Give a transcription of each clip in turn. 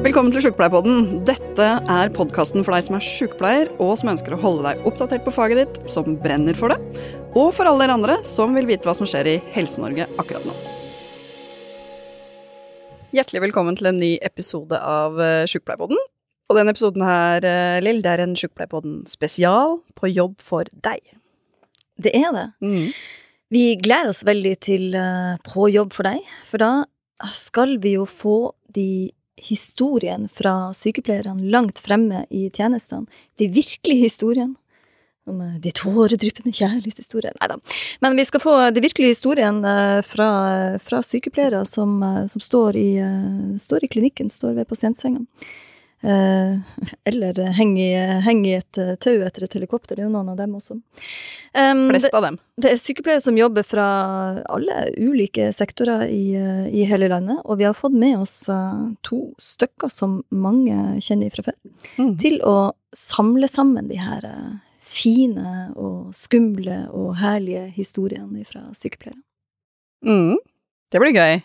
Velkommen til Sjukepleierpodden. Dette er podkasten for deg som er sjukepleier, og som ønsker å holde deg oppdatert på faget ditt, som brenner for det, og for alle dere andre som vil vite hva som skjer i Helse-Norge akkurat nå. Hjertelig velkommen til en ny episode av eh, Sjukepleierpodden. Og denne episoden her, eh, Lill, det er en Sjukepleierpodden spesial på jobb for deg. Det er det. Mm. Vi gleder oss veldig til eh, På jobb for deg, for da skal vi jo få de historiene fra sykepleierne langt fremme i tjenestene. De virkelige historiene. Om eh, de tåredryppende kjærlighetshistoriene. Nei da. Men vi skal få de virkelige historiene eh, fra, fra sykepleiere som, eh, som står, i, eh, står i klinikken, står ved pasientsenga. Eh, eller henge, i, et eh, tau etter et helikopter. Det er jo noen av dem også. Um, Flest av dem. det er sykepleiere som jobber fra alle ulike sektorer i, eh, i hele landet, og vi har fått med oss to stykker som mange kjenner fra før, Mm. til å samle sammen de her fine og skumle og herlige historiene fra sykepleiere. Mm. Det blir gøy.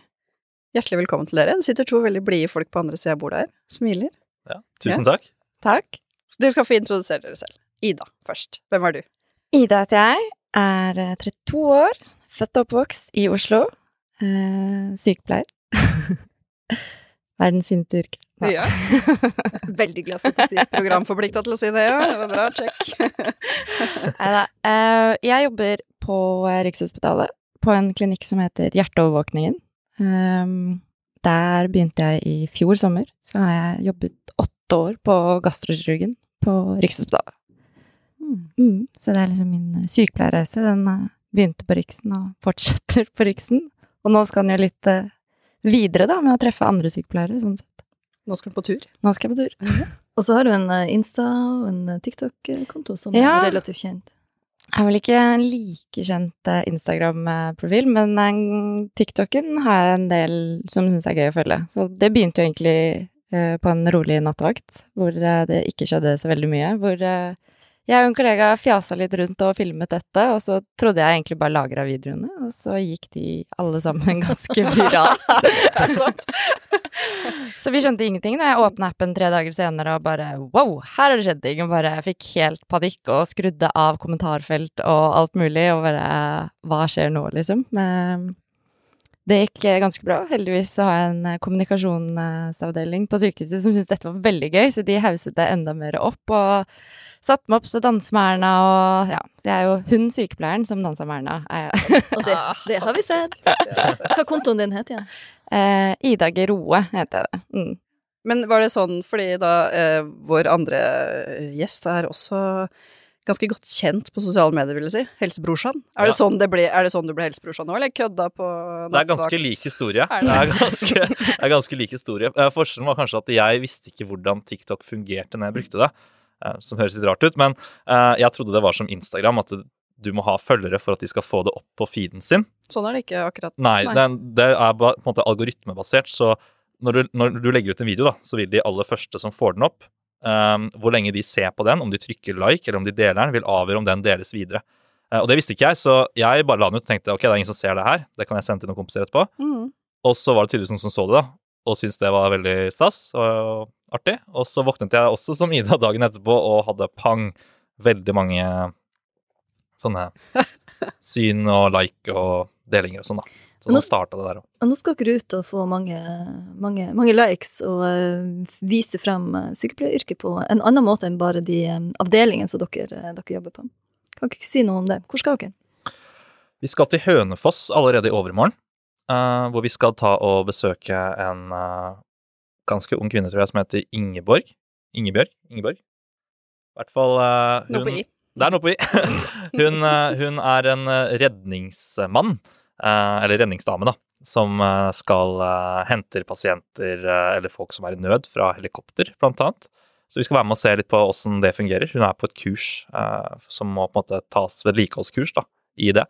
Hjertelig velkommen til dere. Det sitter to veldig blide folk på andre sida av bordet her. Smiler. Ja, tusen takk. Takk. Så dere skal få introdusere dere selv. Ida først. Hvem er du? Ida heter jeg, er eh, 32 år, født og oppvokst i Oslo. Eh, sykepleier. Verdens fineste yrke. Ja. Veldig glad for at du sier Programforplikta til å si det, ja. Det var bra. Check. Neida. Eh, jeg jobber på eh, Rikshospitalet, på en klinikk som heter Hjerteovervåkningen. Eh, der begynte jeg i fjor sommer. Så har jeg jobbet åtte år på gastrokirurgen på Rikshospitalet. Mm. Mm, så det er liksom min eh, sykepleierreise. Den eh, begynte på Riksen og fortsetter på Riksen. Og nå skal den jo litt eh, videre, da, med å treffe andre sykepleiere, sånn sett. Nå skal du på tur. Nå skal jeg på tur. Og så har du en Insta og en TikTok-konto som Ja. er relativt kjent. Jeg er vel ikke en like kjent Instagram-profil, men TikToken har jeg en del som syns er gøy å følge. Så det begynte jo egentlig på en rolig nattevakt, hvor eh, det ikke skjedde så veldig mye. Hvor eh, jeg og en kollega fjasa litt rundt og filmet dette, og så trodde jeg egentlig bare lagra videoene, og så gikk de alle sammen ganske viralt. Så vi skjønte ingenting da jeg åpna appen tre dager senere og bare wow, her har det skjedd ting. Og bare jeg fikk helt panikk og skrudde av kommentarfelt og alt mulig. Og bare hva skjer nå, liksom? Men det gikk eh, ganske bra. Heldigvis så har jeg en eh, kommunikasjonsavdeling på sykehuset som syntes dette var veldig gøy, så de hauset det enda mer opp. og Satte meg opp til å danse med Erna, og ja, det er jo hun sykepleieren som dansa med Erna. er. Og det, det har vi sett. Hva kontoen din het igjen? Eh, Ida Geroe heter jeg det. Mm. Men var det sånn fordi da eh, vår andre gjest er også ganske godt kjent på sosiale medier, vil jeg si. Helsebrorsan. Er, det Ja. sånn det ble, er det sånn du ble helsebrorsan nå, eller kødda på Det er ganske lik historie. Er Det det? er ganske, det er ganske lik historie. Eh, Forskjellen var kanskje at jeg visste ikke hvordan TikTok fungerte når jeg brukte det, eh, som høres litt rart ut, men eh, jeg trodde det var som Instagram, at du må ha følgere for at de skal få det opp på feeden sin. Sånn er det ikke akkurat. Nei, Nei. Det, det er på en måte algoritmebasert, så når du, når du legger ut en video, da, så vil de aller første som får den opp, um, hvor lenge de ser på den, om de trykker like eller om de deler den, vil avgjøre om den deles videre. Eh, og det visste ikke jeg, så jeg bare la den ut og tenkte ok, det er ingen som ser det her, det kan jeg sende til noen kompiser etterpå. Mm. Og så var det tydeligvis noen som så det, da, og syntes det var veldig stas og artig. Og så våknet jeg også som Ida dagen etterpå og hadde pang, veldig mange sånne syn og like og delinger og sånn, da. Så nå nå- starta det der òg. Og nå skal dere ut og få mange, mange, mange likes og uh, vise frem eh, sykepleieryrket på en annen måte enn bare de um, avdelingene som dere, dere jobber på. Kan ikke si noe om det. Hvor skal dere? Vi skal til Hønefoss allerede i overmorgen, uh, hvor vi skal ta og besøke en uh, ganske ung kvinne, tror jeg, som heter Ingeborg. Ingebjørg? Ingeborg? I hvert fall hun Noe på i. Det er noe på i. hun, hun er en redningsmann, eller redningsdame, da, som eh, skal uh, hente pasienter eh, eller folk som er i nød fra helikopter, blant annet. Så vi skal være med og se litt på åssen det fungerer. Hun er på et kurs eh, som må på en måte tas vedlikeholdskurs da, i det,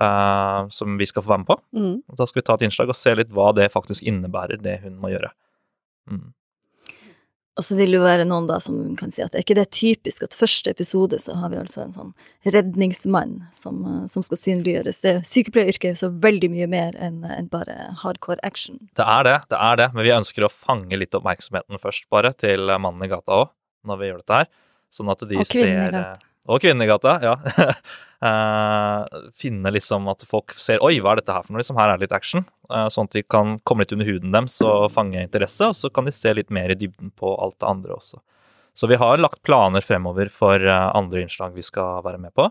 eh, som vi skal få være med på. Mm. Da skal vi ta et innslag og se litt hva det faktisk innebærer, det hun må gjøre. Mm. Og så vil det jo være noen da som kan si at er ikke det typisk at første episode så har vi altså en sånn redningsmann som, eh, som skal synliggjøres. Det Sykepleieryrket er jo så veldig mye mer enn en bare hardcore action. Det er det, det er det, men vi ønsker å fange litt oppmerksomheten først, bare, til mannen i gata òg, når vi gjør dette her. Sånn at de Og kvinnen i ser gata. Og kvinnen i gata, ja. Eh, finne liksom at folk ser Oi, hva er dette her for noe? Liksom, her er det litt action. Uh, sånn at de kan komme litt under huden deres og fange interesse, og så kan de se litt mer i dybden på alt det andre også. Så vi har lagt planer fremover for uh, andre innslag vi skal være med på.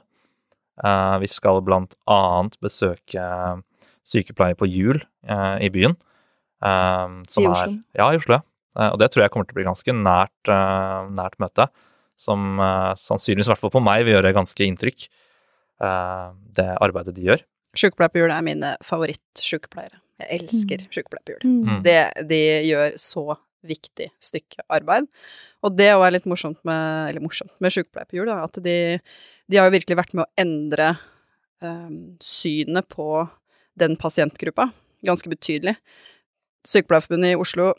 Vi skal blant annet besøke sykepleier på hjul i byen. som I er- Oslo? Ja, i Oslo. ja. Og det tror jeg kommer til å bli ganske nært, nært møte. Som sannsynligvis, i hvert fall på meg, vil gjøre ganske inntrykk. Eh, det arbeidet de gjør. Sykepleier på hjul er mine favorittsykepleiere. Jeg elsker sykepleier på hjul. Mm. Det, de gjør så viktig stykke arbeid. Og det òg er litt morsomt med, eller morsomt med sykepleier på hjul, da, at de, de har jo virkelig vært med å endre um, synet på den pasientgruppa ganske betydelig. Sykepleierforbundet i Oslo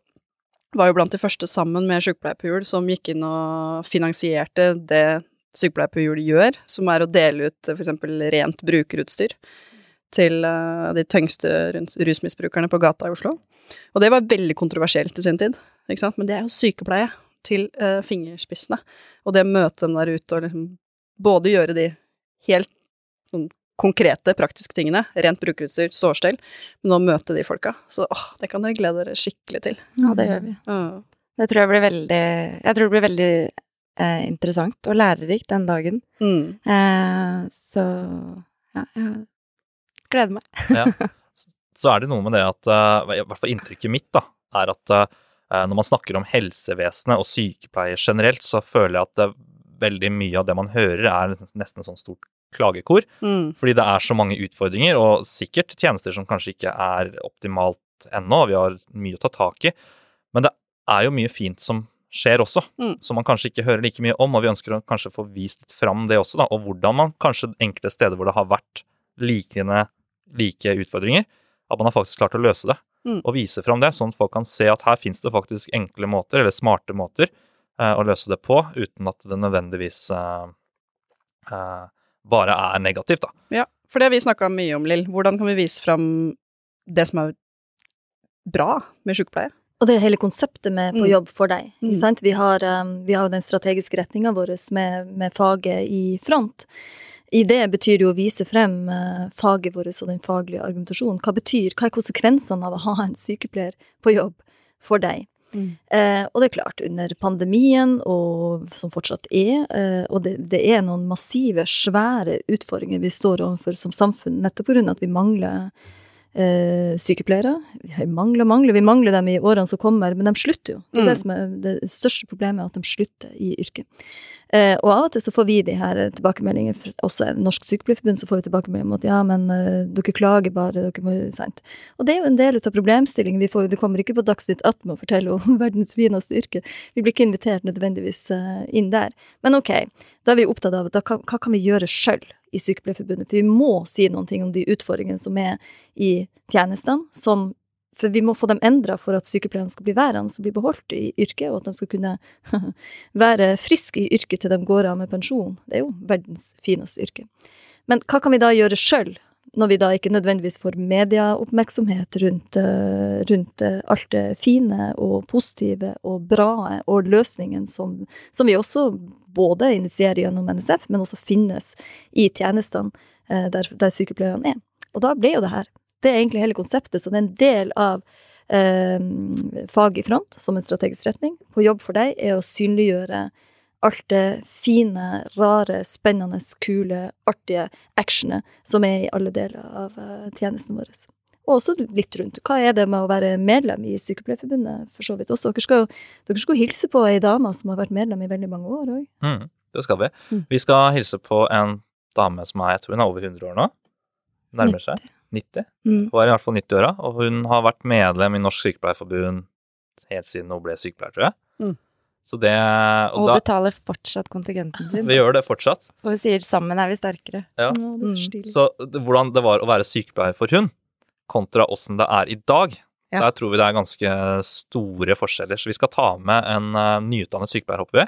var jo blant de første sammen med Sykepleier på hjul som gikk inn og finansierte det Sykepleier på hjul gjør, som er å dele ut f.eks. rent brukerutstyr til eh, de tyngste rus- rusmisbrukerne på gata i Oslo. Og det var veldig kontroversielt i sin tid, men det er jo sykepleie til uh, fingerspissene. Og det å møte dem der ute og liksom både gjøre de helt sånn konkrete, praktiske tingene, rent brukerutstyr, sårstell, men å møte de folka. Så åh, det kan dere glede dere skikkelig til. Ja, det gjør vi. Uh. Det tror jeg blir veldig Jeg tror det blir veldig eh, interessant og lærerikt den dagen. Mm. Eh, så ja, jeg gleder meg. Ja. Så er det noe med det at eh, I hvert fall inntrykket mitt da, er at eh, når man snakker om helsevesenet og sykepleier generelt, så føler jeg at det, veldig mye av det man hører, er nesten et sånt stort klagekor. Mm. Fordi det er så mange utfordringer, og sikkert tjenester som kanskje ikke er optimalt ennå. Vi har mye å ta tak i. Men det er jo mye fint som skjer også, Mm. som man kanskje ikke hører like mye om. Og vi ønsker å kanskje få vist litt fram det også, da, og hvordan man kanskje enkelte steder hvor det har vært likende, like utfordringer, at man har faktisk klart å løse det. Mm. Og vise fram det, sånn at folk kan se at her finnes det faktisk enkle måter, eller smarte måter, eh, å løse det på, uten at det nødvendigvis eh, eh, bare er negativt, da. Ja, for det har vi snakka mye om, Lill. Hvordan kan vi vise fram det som er bra med sykepleie? Og det er hele konseptet med På Mm. jobb for deg. Mm. Ikke sant? Vi har, um, vi har jo den strategiske retninga vår med, med faget i front. I det betyr jo å vise frem eh, faget vårt og den faglige argumentasjonen. Hva betyr, hva er konsekvensene av å ha en sykepleier på jobb for deg? Mm. Eh, og det er klart, under pandemien, og som fortsatt er, eh, og det, det er noen massive, svære utfordringer vi står overfor som samfunn, nettopp på grunn av at vi mangler eh, sykepleiere. Vi mangler, mangler, vi mangler dem i årene som kommer, men de slutter jo. Det, er det Mm. som er det største problemet, er at de slutter i yrket. Eh, og av og til så får vi de her tilbakemeldingene, også Norsk Sykepleierforbund, så får vi tilbakemelding om at ja, men eh, dere klager bare, dere må sant. Og det er jo en del av problemstillingen. Vi, får, vi kommer ikke på Dagsnytt 18 med å fortelle om verdens fineste yrke. Vi blir ikke invitert nødvendigvis eh, inn der. Men ok, da er vi opptatt av da hva, hva kan vi gjøre sjøl i Sykepleierforbundet? For vi må si noen ting om de utfordringene som er i tjenestene, som for vi må få dem endra for at sykepleierne skal bli værende og bli beholdt i yrket, og at de skal kunne være friske i yrket til de går av med pensjon. Det er jo verdens fineste yrke. Men hva kan vi da gjøre sjøl, når vi da ikke nødvendigvis får medieoppmerksomhet rundt, eh, rundt eh, alt det fine og positive og bra og løsningen som, som vi også både initierer gjennom NSF, men også finnes i tjenestene eh, der, der sykepleierne er. Og da ble jo det her det er egentlig hele konseptet, så det er en del av eh, Fag i front som en strategisk retning. På jobb for deg er å synliggjøre alt det fine, rare, spennende, kule, artige actionet som er i alle deler av eh, tjenesten vår. Og også litt rundt hva er det med å være medlem i Sykepleierforbundet, for så vidt også. Dere skal, dere skal hilse på ei dame som har vært medlem i veldig mange år òg. Mm, det skal vi. Mm. Vi skal hilse på en dame som er, jeg tror hun er over 100 år nå. Nærmer seg 90. Mm. Hun er i hvert fall 90-åra, og hun har vært medlem i Norsk Sykepleierforbund helt siden hun ble sykepleier, tror jeg. Så det Og Og da betaler fortsatt kontingenten sin. Vi gjør det fortsatt. Og vi sier 'sammen er vi sterkere'. Ja. Å, det er så Mm. Så det, hvordan det var å være sykepleier for hun, kontra åssen det er i dag, Ja. Der tror vi det er ganske store forskjeller. Så vi skal ta med en uh, nyutdannet sykepleier, håper vi,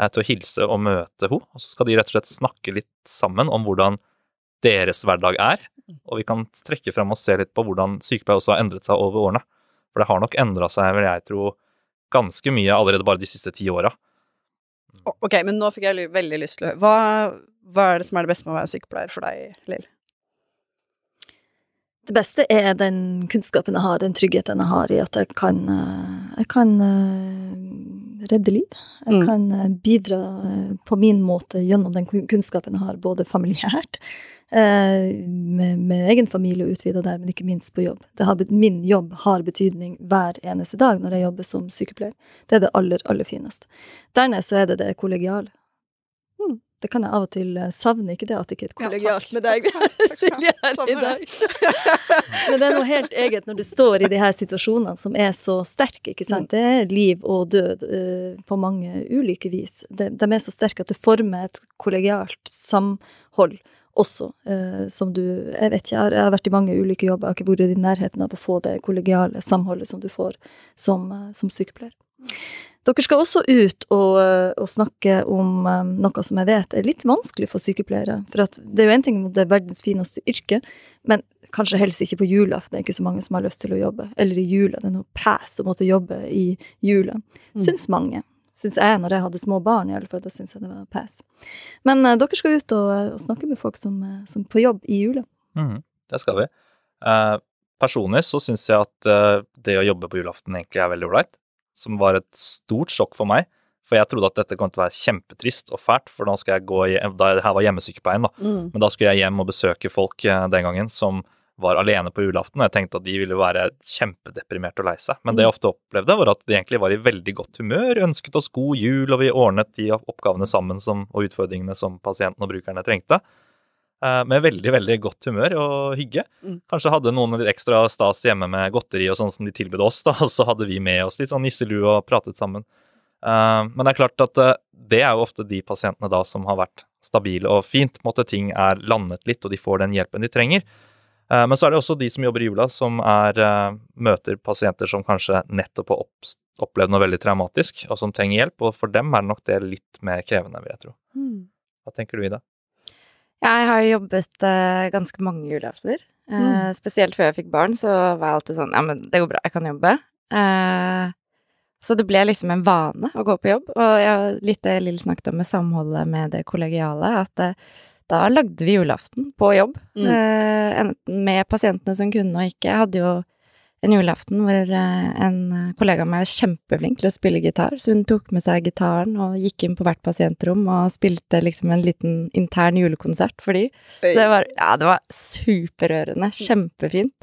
uh, til å hilse og møte henne. Og så skal de rett og slett snakke litt sammen om hvordan deres hverdag er. Og vi kan trekke frem og se litt på hvordan sykepleier også har endret seg over årene. For det har nok endra seg, vil jeg tro, ganske mye allerede bare de siste ti åra. Ok, men nå fikk jeg veldig lyst til å høre. Hva, hva er det som er det beste med å være sykepleier for deg, Lill? Det beste er den kunnskapen jeg har, den tryggheten jeg har i at jeg kan, eh, jeg kan eh, redde liv. Jeg Mm. kan eh, bidra eh, på min måte gjennom den kunnskapen jeg har, både familiært, eh, med, med egen familie og utvida der, men ikke minst på jobb. Det har, min jobb har betydning hver eneste dag når jeg jobber som sykepleier. Det er det aller, aller fineste. Dernest så er det det kollegiale. Mm. Det kan jeg av og til eh, savne, ikke det at det ikke er et Ja, kollegialt takk. med deg. Silje, her i dag. Men det er noe helt eget når du står i de her situasjonene som er så sterke, ikke sant. Det er liv og død uh, på mange ulike vis. De, de er så sterke at det former et kollegialt samhold også, uh, som du Jeg vet ikke, jeg har, jeg har vært i mange ulike jobber, jeg har ikke vært i nærheten av å få det kollegiale samholdet som du får som, uh, som sykepleier. Dere skal også ut og, eh, og snakke om eh, noe som jeg vet er litt vanskelig for sykepleiere. For det er jo en ting om det er verdens fineste yrke, men kanskje helst ikke på julaften. Det er ikke så mange som har lyst til å jobbe. Eller i jula. Det er noe pæs å måtte jobbe i jula. Syns mange. Syns jeg når jeg hadde små barn, i alle fall. Da syns jeg det var pæs Men uh, dere skal ut og, og snakke med folk som, som på jobb i jula. Mm, det skal vi. Uh, personlig så syns jeg at uh, det å jobbe på julaften egentlig er veldig ålreit. Som var et stort sjokk for meg. For jeg trodde at dette kom til å være kjempetrist og fælt, for nå skal jeg gå i, da her var hjemmesykepleien, da. Mm. Men da skulle jeg hjem og besøke folk eh, den gangen som var alene på julaften, og jeg tenkte at de ville være kjempedeprimerte og lei seg. Men det jeg ofte opplevde, var at de egentlig var i veldig godt humør, ønsket oss god jul, og vi ordnet de oppgavene sammen som, og utfordringene som pasientene og brukerne trengte. Eh, Med veldig, veldig godt humør og hygge. Mm. Kanskje hadde noen litt ekstra stas hjemme med godteri og sånn som de tilbød oss, da, og så hadde vi med oss litt sånn nisselue og pratet sammen. Eh, Men det er klart at eh, det er jo ofte de pasientene da som har vært stabile og fint. måte Ting er landet litt, og de får den hjelpen de trenger. Men så er det også de som jobber i jula, som er, møter pasienter som kanskje nettopp har opplevd noe veldig traumatisk, og som trenger hjelp. Og for dem er nok det litt mer krevende, vil jeg tro. Mm. Hva tenker du, Ida? Jeg har jo jobbet eh, ganske mange julaftener. Eh, Mm. Spesielt før jeg fikk barn, så var jeg alltid sånn Ja, men det går bra, jeg kan jobbe. Eh, så det ble liksom en vane å gå på jobb. Og jeg, litt det Lill snakket om med samholdet med det kollegiale, at eh, da lagde vi julaften på jobb. Mm. Eh, enten med pasientene som kunne og ikke. Jeg hadde jo en julaften hvor eh, en kollega av meg var kjempeflink til å spille gitar, så hun tok med seg gitaren og gikk inn på hvert pasientrom og spilte liksom en liten intern julekonsert for de. Så det var, ja, det var superrørende. Kjempefint.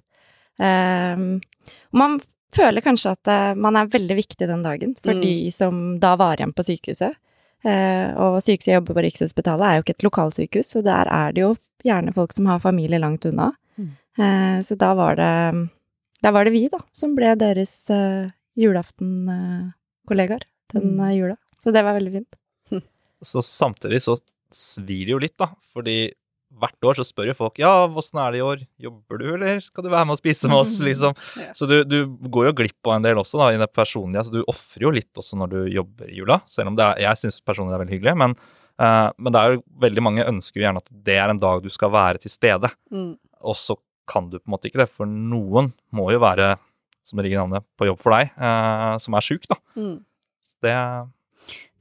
Um, og man føler kanskje at eh, man er veldig viktig den dagen for Mm. de som da var igjen på sykehuset. Uh, og sykehuset jeg jobber på Rikshospitalet er jo ikke et lokalsykehus, så der er det jo gjerne folk som har familie langt unna. Mm. Uh, så da var det Da var det vi, da, som ble deres uh, julaftenkollegaer den Mm. eh, jula. Så det var veldig fint. Så samtidig så svir det jo litt, da. Fordi hvert år så spør jo folk ja, åssen er det i år, jobber du, eller skal du være med og spise med oss, liksom. Ja. Så du, du går jo glipp av en del også, da, i det personlige. Så du ofrer jo litt også når du jobber i jula, selv om det er, jeg syns personlig det er veldig hyggelig. Men, uh, men det er jo veldig mange ønsker jo gjerne at det er en dag du skal være til stede. Mm. Og så kan du på en måte ikke det, for noen må jo være, som det ligger i navnet, på jobb for deg, eh, som er sjuk, da. Mm. Så det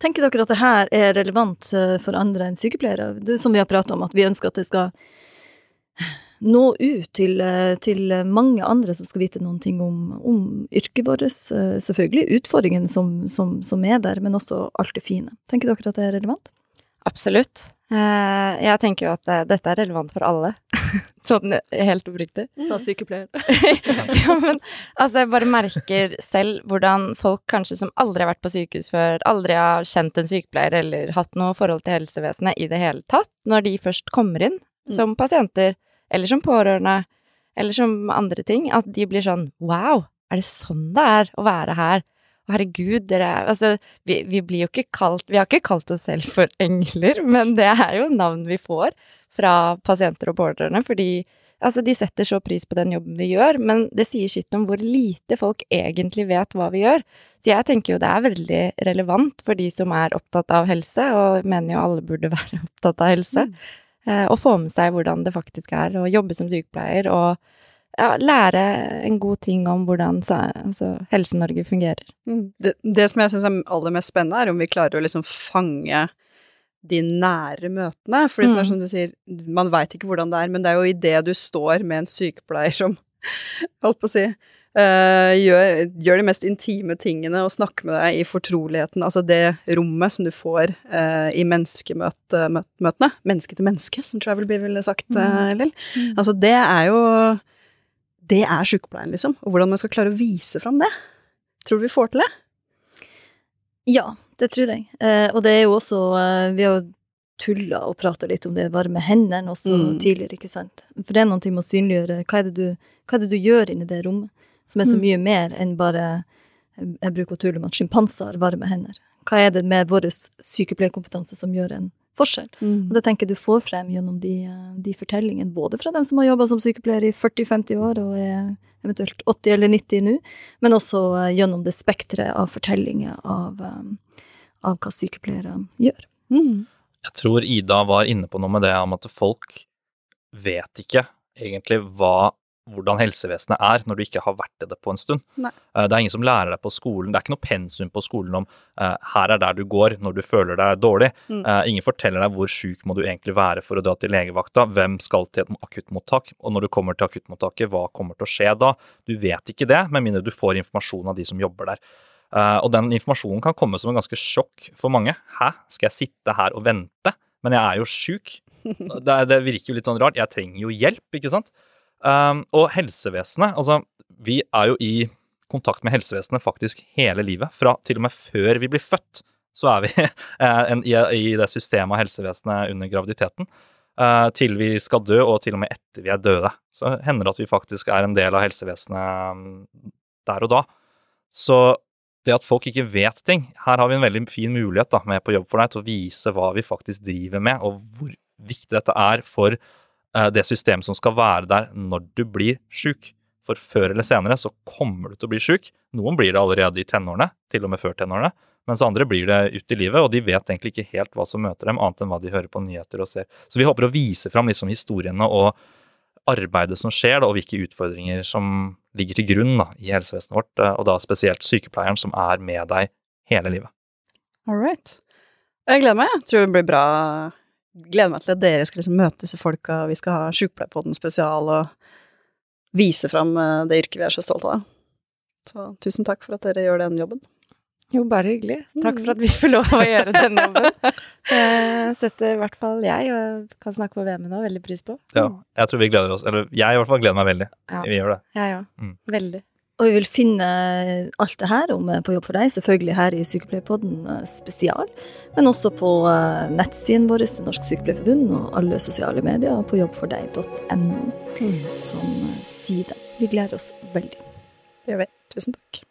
Tenker dere at det her er relevant eh, for andre enn sykepleiere? Du, som vi har pratet om, at vi ønsker at det skal nå ut til, eh, til mange andre som skal vite noen ting om, om yrket vårt. Eh, Selvfølgelig utfordringene som, som, som er der, men også alt det fine. Tenker dere at det er relevant? Absolutt. Eh, jeg tenker jo at eh, dette er relevant for alle. sånn helt oppriktig. Sa sykepleieren. ja, men altså, jeg bare merker selv hvordan folk kanskje som aldri har vært på sykehus før, aldri har kjent en sykepleier eller hatt noe forhold til helsevesenet i det hele tatt, når de først kommer inn Mm. som pasienter, eller som pårørende, eller som andre ting, at de blir sånn wow, er det sånn det er å være her? Herregud, dere er Altså, vi, vi blir jo ikke kalt Vi har ikke kalt oss selv for engler, men det er jo navn vi får fra pasienter og pårørende, fordi Altså, de setter så pris på den jobben vi gjør, men det sier sitt om hvor lite folk egentlig vet hva vi gjør. Så jeg tenker jo det er veldig relevant for de som er opptatt av helse, og mener jo alle burde være opptatt av helse, eh, å få med seg hvordan det faktisk er å jobbe som sykepleier og ja, lære en god ting om hvordan altså, Helse-Norge fungerer. Det, det som jeg syns er aller mest spennende, er om vi klarer å liksom fange de nære møtene. For sånn Mm. som du sier, man veit ikke hvordan det er, men det er jo idet du står med en sykepleier som holdt på å si uh, gjør, gjør de mest intime tingene og snakker med deg i fortroligheten, altså det rommet som du får uh, i menneskemøtene. Menneske til menneske, som Travel Bee ville sagt, uh, Lill. Altså det er jo Det er sykepleien, liksom. Og hvordan man skal klare å vise fram det. Tror du vi får til det? Ja, det tror jeg. Eh, og det er jo også eh, Vi har jo tulla og prata litt om det varme hendene også Mm. tidligere, ikke sant. For det er noe med å synliggjøre hva er, det du, hva er det du gjør inni det rommet, som er så Mm. mye mer enn bare jeg bruker å tulle med at sjimpanser har varme hender. Hva er det med vår sykepleierkompetanse som gjør en forskjell? Og det tenker jeg du får frem gjennom de, eh, de fortellingene, både fra dem som har jobba som sykepleier i 40-50 år og er eventuelt 80 eller 90 nå, men også eh, gjennom det spekteret av fortellinger av, eh, av hva sykepleiere gjør. Mm. Jeg tror Ida var inne på noe med det om at folk vet ikke egentlig hva, hvordan helsevesenet er når du ikke har vært i det på en stund. Nei. Eh, Det er ingen som lærer deg på skolen. Det er ikke noe pensum på skolen om uh, her er der du går når du føler deg dårlig. Mm. Uh, ingen forteller deg hvor syk må du egentlig være for å dra til legevakta. Hvem skal til et akuttmottak? Og når du kommer til akuttmottaket, hva kommer til å skje da? Du vet ikke det, med mindre du får informasjon av de som jobber der. Uh, og den informasjonen kan komme som en ganske sjokk for mange. Hæ, skal jeg sitte her og vente? Men jeg er jo sjuk. Det, det virker jo litt sånn rart. Jeg trenger jo hjelp, ikke sant? Um, og helsevesenet, altså vi er jo i kontakt med helsevesenet faktisk hele livet. Fra til og med før vi blir født, så er vi eh, en, i, i det systemet av helsevesenet under graviditeten. Uh, til vi skal dø, og til og med etter vi er døde. Så hender det at vi faktisk er en del av helsevesenet um, der og da. Så det at folk ikke vet ting Her har vi en veldig fin mulighet da, med På jobb for deg til å vise hva vi faktisk driver med, og hvor viktig dette er for det systemet som skal være der når du blir sjuk. For før eller senere så kommer du til å bli sjuk. Noen blir det allerede i tenårene, til og med før tenårene. Mens andre blir det ut i livet, og de vet egentlig ikke helt hva som møter dem, annet enn hva de hører på nyheter og ser. Så vi håper å vise fram liksom historiene og arbeidet som skjer, og hvilke utfordringer som ligger til grunn da, i helsevesenet vårt, eh, og da spesielt sykepleieren som er med deg hele livet. All right. Jeg gleder meg. Jeg tror det blir bra. Gleder meg til at dere skal liksom møte disse folka. Vi skal ha Sjukepleierpodden spesial og vise fram eh, det yrket vi er så stolte av. Så tusen takk for at dere gjør den jobben. Jo, bare hyggelig. Takk for at vi får lov å gjøre den jobben. Det setter i hvert fall jeg, og kan snakke på VM nå, veldig pris på. Ja, jeg tror vi gleder oss, eller jeg i hvert fall gleder meg veldig. Ja. Vi gjør det. Jeg òg. Mm. Veldig. Og vi vil finne alt det her om eh, På jobb for deg, selvfølgelig her i Sykepleierpodden eh, spesial, men også på eh, nettsiden vår Norsk Sykepleierforbund og alle sosiale medier på jobbfordeg.no som eh, side. Vi gleder oss veldig. Det gjør vi. Tusen takk.